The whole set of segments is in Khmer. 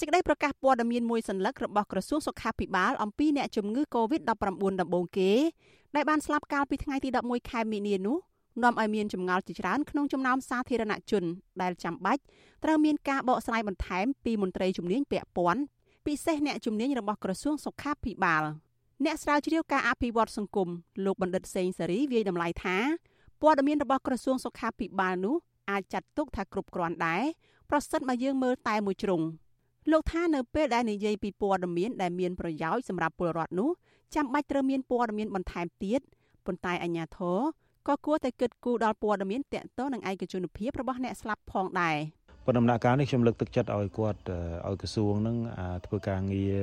សេចក្តីប្រកាសព័ត៌មានមួយសន្លឹករបស់ក្រសួងសុខាភិបាលអំពីអ្នកជំងឺ Covid-19 ដំបូងគេដែលបានស្លាប់កាលពីថ្ងៃទី11ខែមីនានោះនាំឲ្យមានចម្ងល់ជាច្រើនក្នុងចំណោមសាធារណជនដែលចាំបាច់ត្រូវមានការបកស្រាយបន្ថែមពីមន្ត្រីជំនាញពាក់ព័ន្ធពិសេសអ្នកជំនាញរបស់ក្រសួងសុខាភិបាលអ្នកស្រាវជ្រាវការអភិវឌ្ឍសង្គមលោកបណ្ឌិតសេងសេរីវាយតម្លៃថាព័ត៌មានរបស់ក្រសួងសុខាភិបាលនោះអាចចាត់ទុកថាគ្រប់គ្រាន់ដែរប្រសិនបើយើងមើលតែមួយជ្រុង លោកថានៅពេលដែលនិយាយពីព័ត៌មានដែលមានប្រយោជន៍សម្រាប់ពលរដ្ឋនោះចាំបាច់ត្រូវមានព័ត៌មានបន្ថែមទៀតប៉ុន្តែអាជ្ញាធរក៏គួរតែគិតគូរដល់ព័ត៌មានតាក់ទងនឹងឯកជនភាពរបស់អ្នកស្លាប់ផងដែរប៉ុន្តែដំណាក់កាលនេះខ្ញុំលើកទឹកចិត្តឲ្យគាត់ឲ្យក្រសួងនឹងធ្វើការងារ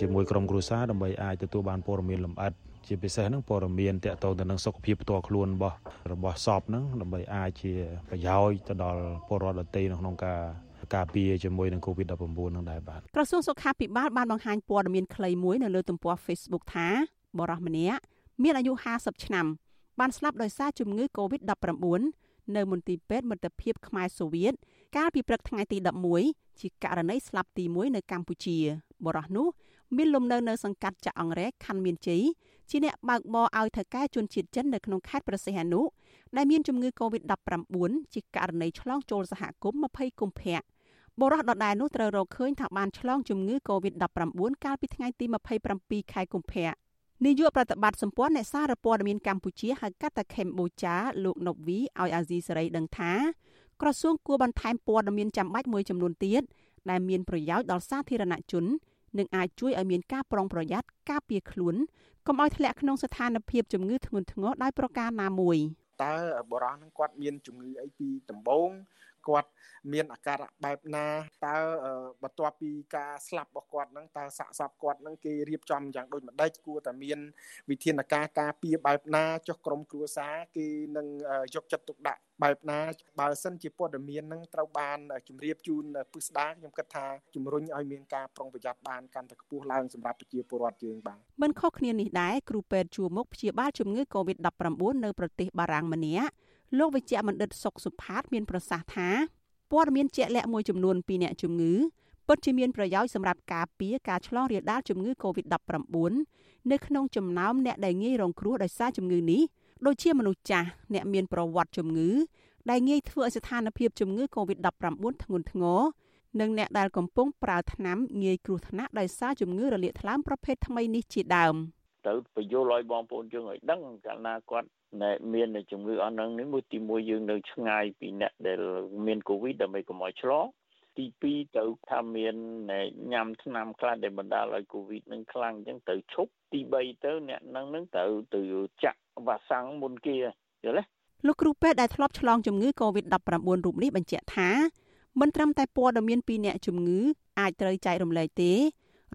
ជាមួយក្រុមគ្រួសារដើម្បីអាចទទួលបានព័ត៌មានលម្អិតជាពិសេសហ្នឹងព័ត៌មានតាក់ទងទៅនឹងសុខភាពផ្ទាល់ខ្លួនរបស់របស់សពហ្នឹងដើម្បីអាចជាប្រយោជន៍ទៅដល់ពលរដ្ឋដទៃនៅក្នុងការ ការពារជាមួយនឹង COVID-19 នឹងដែរបាទក្រសួងសុខាភិបាលបានបង្ហាញព័ត៌មានខ្លីមួយនៅលើទំព័រ Facebook ថាបរិះម្នាក់មានអាយុ50ឆ្នាំបានស្លាប់ដោយសារជំងឺ Covid-19 នៅមន្ទីរពេទ្យមិត្តភាពខ្មែរសូវៀតកាលពីព្រឹកថ្ងៃទី11ជាករណីស្លាប់ទី1នៅកម្ពុជាបរិះនោះមានលំនៅនៅសង្កាត់ចាក់អង្រែខណ្ឌមានជ័យជាអ្នកបើកបរឲ្យថៅកែជនជាតិចិននៅក្នុងខេត្តព្រះសីហនុដែលមានជំងឺ Covid-19 ជាករណីឆ្លងចូលសហគមន៍20កុម្ភៈ បរិះដដែលនោះត្រូវរកឃើញថាបានឆ្លងជំងឺ Covid-19 កាលពីថ្ងៃទី27ខែកុម្ភៈនាយកប្រតិបត្តិសម្ព័ន្ធអ្នកសារព័ត៌មានកម្ពុជាហៅកាត់ថាខេមបូចាលោកណូវីឲ្យអាស៊ីសេរីដឹងថាក្រសួងគួរបន្ថែមព័ត៌មានចាំបាច់មួយចំនួនទៀតដែលមានប្រយោជន៍ដល់សាធារណជននិងអាចជួយឲ្យមានការប្រុងប្រយ័ត្នការពារខ្លួនកុំឲ្យធ្លាក់ក្នុងស្ថានភាពជំងឺធ្ងន់ធ្ងរដោយប្រការណាមួយតើបរិះនឹងគាត់មានជំងឺអីពីដំបូង គាត់មានអាការៈបែបណាតើបន្ទាប់ពីការស្លាប់របស់គាត់ហ្នឹងតើសាកសពគាត់ហ្នឹងគេរៀបចំយ៉ាងដូចម្ដេចគួរតែមាន វិធានការការពារបែបណាចុះក្រុមគ្រួសារគេនឹងយកចិត្តទុកដាក់បែបណាបើសិនជាព័ត៌មាននឹងត្រូវបានជម្រាបជូនពិស្ដាខ្ញុំគិតថាជំរុញឲ្យមានការប្រុងប្រយ័ត្នបានកាន់តែខ្ពស់ឡើងសម្រាប់ប្រជាពលរដ្ឋយើងបាទមិនខុសគ្នានេះដែរគ្រូពេទ្យជួមុខព្យាបាលជំងឺ Covid-19 នៅប្រទេសបារាំងម្នាក់ លោកវិជ្ជបណ្ឌិតសុកសុផាតមានប្រសាសន៍ថាព័ត៌មានជាក់លាក់មួយចំនួនពីអ្នកជំងឺពិតជាមានប្រយោជន៍សម្រាប់ការពារការឆ្លងរាលដាលជំងឺ Covid-19 នៅក្នុងចំណោមអ្នកដែលងាយរងគ្រោះដោយសារជំងឺនេះដូចជាមនុស្សចាស់អ្នកមានប្រវត្តិជំងឺដែលងាយធ្វើឲ្យស្ថានភាពជំងឺ Covid-19 ធ្ងន់ធ្ងរនិងអ្នកដែលកំពុងប្រើថ្នាំងាយគ្រោះថ្នាក់ដោយសារជំងឺរលាកថ្លើមប្រភេទថ្មីនេះជាដើម ទៅបញ្យល់ឲ្យបងប្អូនយើងឲ្យដឹងកាលណាគាត់ដែលមានជំងឺអស់ហ្នឹងនេះមួយទីមួយយើងនៅឆ្ងាយពីអ្នកដែលមានកូវីដដើម្បីកុំឲ្យឆ្លងទី2ទៅថាមានញ៉ាំថ្នាំខ្លះដែលបណ្ដាលឲ្យកូវីដនឹងខ្លាំងអញ្ចឹងទៅឈប់ទី3ទៅអ្នកនឹងនឹងទៅទៅចាក់វ៉ាក់សាំងមុនគេយល់ទេលោកគ្រូពេទ្យដែលធ្លាប់ឆ្លងជំងឺ Covid-19 រូបនេះបញ្ជាក់ថាមិនត្រឹមតែព័ត៌មានពីអ្នកជំងឺអាចត្រូវចែករំលែកទេ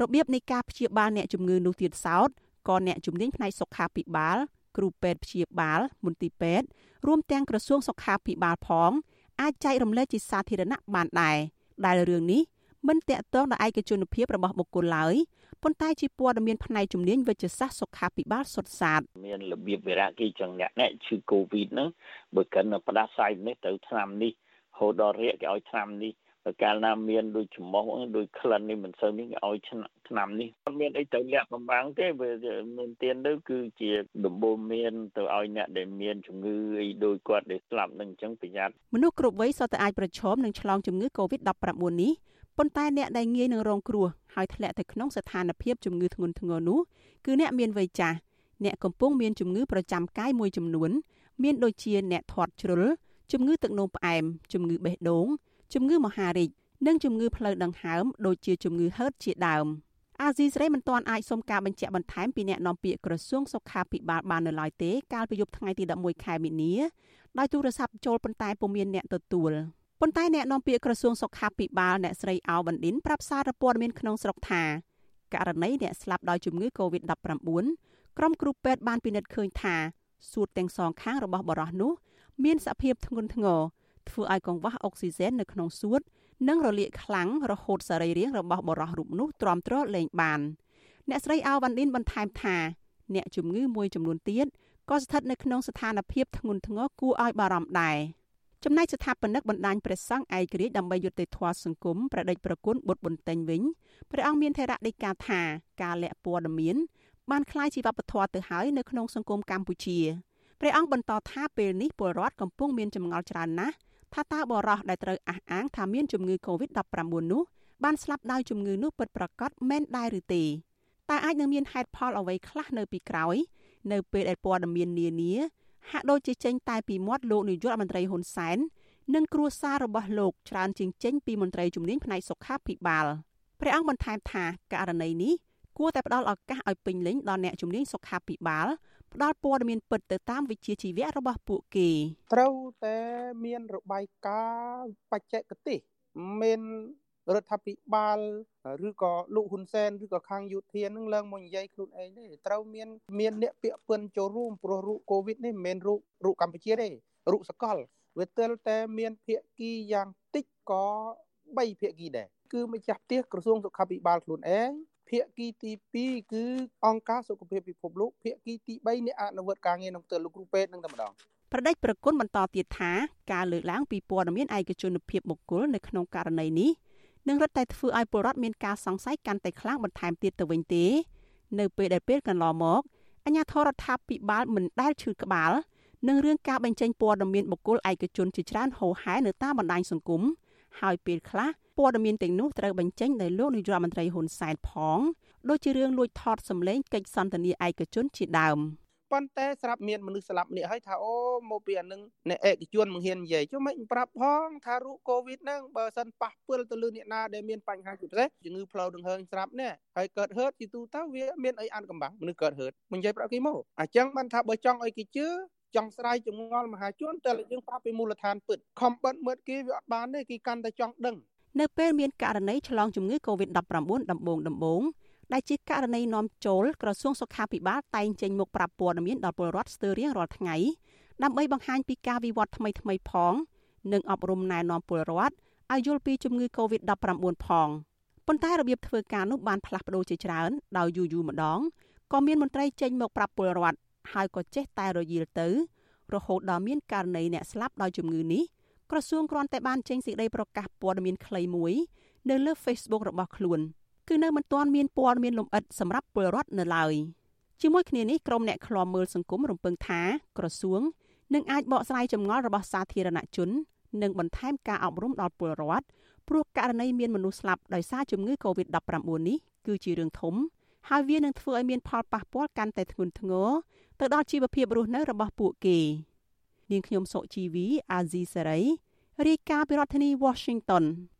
របៀបនៃការព្យាបាលអ្នកជំងឺនោះទៀតសោត ក៏អ្នកជំនាញផ្នែកសុខាភិបាល គ្រូពេទ្យព្យាបាល មន្ទីរពេទ្យរួមទាំងក្រសួងសុខាភិបាលផង អាចចែករំលែកជាសាធារណៈបានដែរដែលរឿងនេះមិនតាក់ទងដល់ឯកជនភាពរបស់បុគ្គលឡើយប៉ុន្តែជាព័ត៌មានផ្នែកជំនាញវិទ្យាសាស្ត្រសុខាភិបាលសុទ្ធសាធមានរបៀបវិរៈគេចឹងអ្នកនេះឈឺកូវីដហ្នឹងបើកិនផ្ដាសាយនេះទៅឆ្នាំនេះហូតដល់រាកគេឲ្យឆ្នាំនេះ កាលណាមានដូចច្មោះដូចក្លិននេះមិនសូវនេះឲ្យឆ្នាំនេះអត់មានអីទៅលាក់បំបាំងទេវាមានទៀនទៅគឺជាដំបូងមានទៅឲ្យអ្នកដែលមានជំងឺអីដូចគាត់ដែលស្លាប់នឹងអញ្ចឹងប្រយ័ត្នមនុស្សគ្រប់វ័យសុទ្ធតែអាចប្រឈមនឹងឆ្លងជំងឺ Covid-19 នេះប៉ុន្តែអ្នកដែលងាយនឹងរងគ្រោះហើយធ្លាក់ទៅក្នុងស្ថានភាពជំងឺធ្ងន់ធ្ងរនោះគឺអ្នកមានវ័យចាស់អ្នកកំពុងមានជំងឺប្រចាំកាយមួយចំនួន មានដូចជាអ្នកធាត់ជ្រុលជំងឺទឹកនោមផ្អែមជំងឺបេះដូង ជំងឺមហារីកនិងជំងឺផ្លូវដង្ហើមដូចជាជំងឺហឺតជាដើមអាស៊ីសេរីមិនទាន់អាចសុំការបញ្ជាក់បន្ថែមពីអ្នកនាំពាក្យក្រសួងសុខាភិបាលបាននៅឡើយទេកាលពីយប់ថ្ងៃទី11ខែមីនាដោយទូរស័ព្ទចូលប៉ុន្តែពុំមានអ្នកទទួលប៉ុន្តែអ្នកនាំពាក្យក្រសួងសុខាភិបាលអ្នកស្រីអោបណ្ឌិនប្រាប់សារព័ត៌មានក្នុងស្រុកថាករណីអ្នកស្លាប់ដោយជំងឺ Covid-19 ក្រុមគ្រូពេទ្យបានពិនិត្យឃើញថាសួតទាំងសងខាងរបស់បរិះនោះ មានសភាពធ្ងន់ធ្ងរ ធ្វើឲ្យកង្វះអុកស៊ីហ្សែននៅក្នុងសួតនិងរលាកខ្លាំងរហូតសរីរាង្គរបស់បរិះរូបនោះទ្រាំទ្រលែងបាន អ្នកស្រីអាវវ៉ាន់ឌិនបន្ថែមថាអ្នកជំងឺមួយចំនួនទៀតក៏ស្ថិតនៅក្នុងស្ថានភាពធ្ងន់ធ្ងរគួរឲ្យបារម្ភដែរ ចំណែកស្ថាបនិកបណ្ដាញព្រះសង្ឃឯករាជ្យដើម្បីយុត្តិធម៌សង្គមប្រដេចប្រគុណបុត្របន្ទែងវិញព្រះអង្គមានថេរដីកាថាការលាក់ព័ត៌មានបានคล้ายជាវប្បធម៌ទៅហើយនៅក្នុងសង្គមកម្ពុជាព្រះអង្គបន្តថាពេលនេះពលរដ្ឋកំពុងមានចម្ងល់ច្រើនណាស់ ថាតើបរោះដែលត្រូវអះអាងថាមានជំងឺ Covid-19 នោះបានស្លាប់ដោយជំងឺនោះពិតប្រាកដមែនដែរឬទេតើអាចនឹងមានហេតុផលអ្វីខ្លះនៅពីក្រោយ នៅពេលដែលព័ត៌មាននានាហាក់ដូចជាចេញតែពីមាត់លោកនាយករដ្ឋមន្ត្រីហ៊ុនសែននិងគ្រួសាររបស់លោកច្រើនជាងចេញពីមន្ត្រីជំនាញផ្នែកសុខាភិបាលព្រះអង្គបន្ថែមថាករណីនេះគួរតែផ្ដល់ឱកាសឲ្យពេញលេញដល់អ្នកជំនាញសុខាភិបាល ផ្ដល់ព័ត៌មានពិតទៅតាមវិជ្ជាជីវៈរបស់ពួកគេត្រូវតែមានរបាយការណ៍បច្ចេកទេសមានរដ្ឋាភិបាលឬក៏លោកហ៊ុនសែនឬក៏ខាងយោធានឹងឡើងមកនិយាយខ្លួនឯងទេត្រូវមានមានអ្នកពាក់ព័ន្ធចូលរួមព្រោះរូបកូវីដនេះមិនមែនរូបរូបកម្ពុជាទេរូបសកលវាទើបតែមានភាគីយ៉ាងតិចក៏3ភាគីដែរគឺម្ចាស់ផ្ទះក្រសួងសុខាភិបាលខ្លួនឯង ភាគីទី2គឺអង្គការសុខភាពពិភពលោកភាគីទី3អ្នកអនុវត្តការងារក្នុងផ្ទៃលោកគ្រូពេទ្យនឹងតែម្ដងប្រដេចប្រគុណបន្តទៀតថាការលើកឡើងពីព័ត៌មានឯកជនភាពបុគ្គលនៅក្នុងករណីនេះនឹងរត់តែធ្វើឲ្យពលរដ្ឋមានការសង្ស័យកាន់តែខ្លាំងបន្ថែមទៀតទៅវិញទេ នៅពេលដែលពេលកន្លងមកអាជ្ញាធររដ្ឋាភិបាលមិនដែលឈឺក្បាលនឹងរឿងការបញ្ចេញព័ត៌មានបុគ្គលឯកជនជាច្រើនហូរហែនៅតាមបណ្ដាញសង្គមហើយពេលខ្លះ ព័ត៌មានទាំងនោះត្រូវបញ្ចេញដោយលោកនាយរដ្ឋមន្ត្រីហ៊ុនសែនផងដូចជារឿងលួចថតសម្លេងកិច្ចសន្ទនាឯកជនជាដើម។ប៉ុន្តែស្រាប់មានមនុស្សស្លាប់ម្នាក់ហើយថាអូមកពីអានឹងអ្នកឯកជនមិនហ៊ាននិយាយចុះមិនប្រាប់ផងថារូបកូវីដហ្នឹងបើសិនប៉ះពិលទៅលើអ្នកណាដែលមានបញ្ហាជាពិសេសជំងឺផ្លូវដង្ហើមស្រាប់នេះហើយកើតហឺតជាទូទៅវាមានអីអានកំបាំងមនុស្សកើតហឺតមិននិយាយប្រាប់គេមកអញ្ចឹងបានថាបើចង់ឲ្យគេជឿចង់ស្រាយចងល់មហាជនតែយើងប្រាប់ពីមូលដ្ឋានពិតខំបិទមើលគេវាអត់បានទេគេកាន់តែចង់ដឹង នៅពេលមានករណីឆ្លងជំងឺ Covid-19 ដំបូងដំបូងដែលជាករណីនាំចូលក្រសួងសុខាភិបាលតែងចេញមុខប្រាប់ព័ត៌មានដល់ពលរដ្ឋស្ទើររៀងរាល់ថ្ងៃដើម្បីបង្ហាញពីការវិវត្តថ្មីថ្មីផង និងអប់រំណែនាំពលរដ្ឋឲ្យយល់ពីជំងឺ Covid-19 ផងប៉ុន្តែរបៀបធ្វើការនោះបានផ្លាស់ប្ដូរជាច្រើនដោយយូរយូរម្ដងក៏មានមន្ត្រីចេញមកប្រាប់ពលរដ្ឋហើយក៏ចេះតែរយីលទៅរហូតដល់មានករណីអ្នកស្លាប់ដោយជំងឺនេះ ក្រសួងគ្រាន់តែបានចេញសេចក្តីប្រកាសព័ត៌មានខ្លីមួយនៅលើ Facebook របស់ខ្លួន។គឺនៅមិនទាន់មានព័ត៌មានលម្អិតសម្រាប់ពលរដ្ឋនៅឡើយជាមួយគ្នានេះក្រុមអ្នកឃ្លាំមើលសង្គមរំពឹងថាក្រសួងនឹងអាចបកស្រាយចម្ងល់របស់សាធារណជន និងបន្ថែមការអប់រំដល់ពលរដ្ឋព្រោះករណីមានមនុស្សស្លាប់ដោយសារជំងឺ Covid-19 នេះគឺជារឿងធំហើយវានឹងធ្វើឲ្យមានផលប៉ះពាល់កាន់តែធ្ងន់ធ្ងរទៅដល់ជីវភាពរស់នៅរបស់ពួកគេ នាងខ្ញុំសុជីវីអាស៊ីសេរីរាយការណ៍ពីរដ្ឋធានី Washington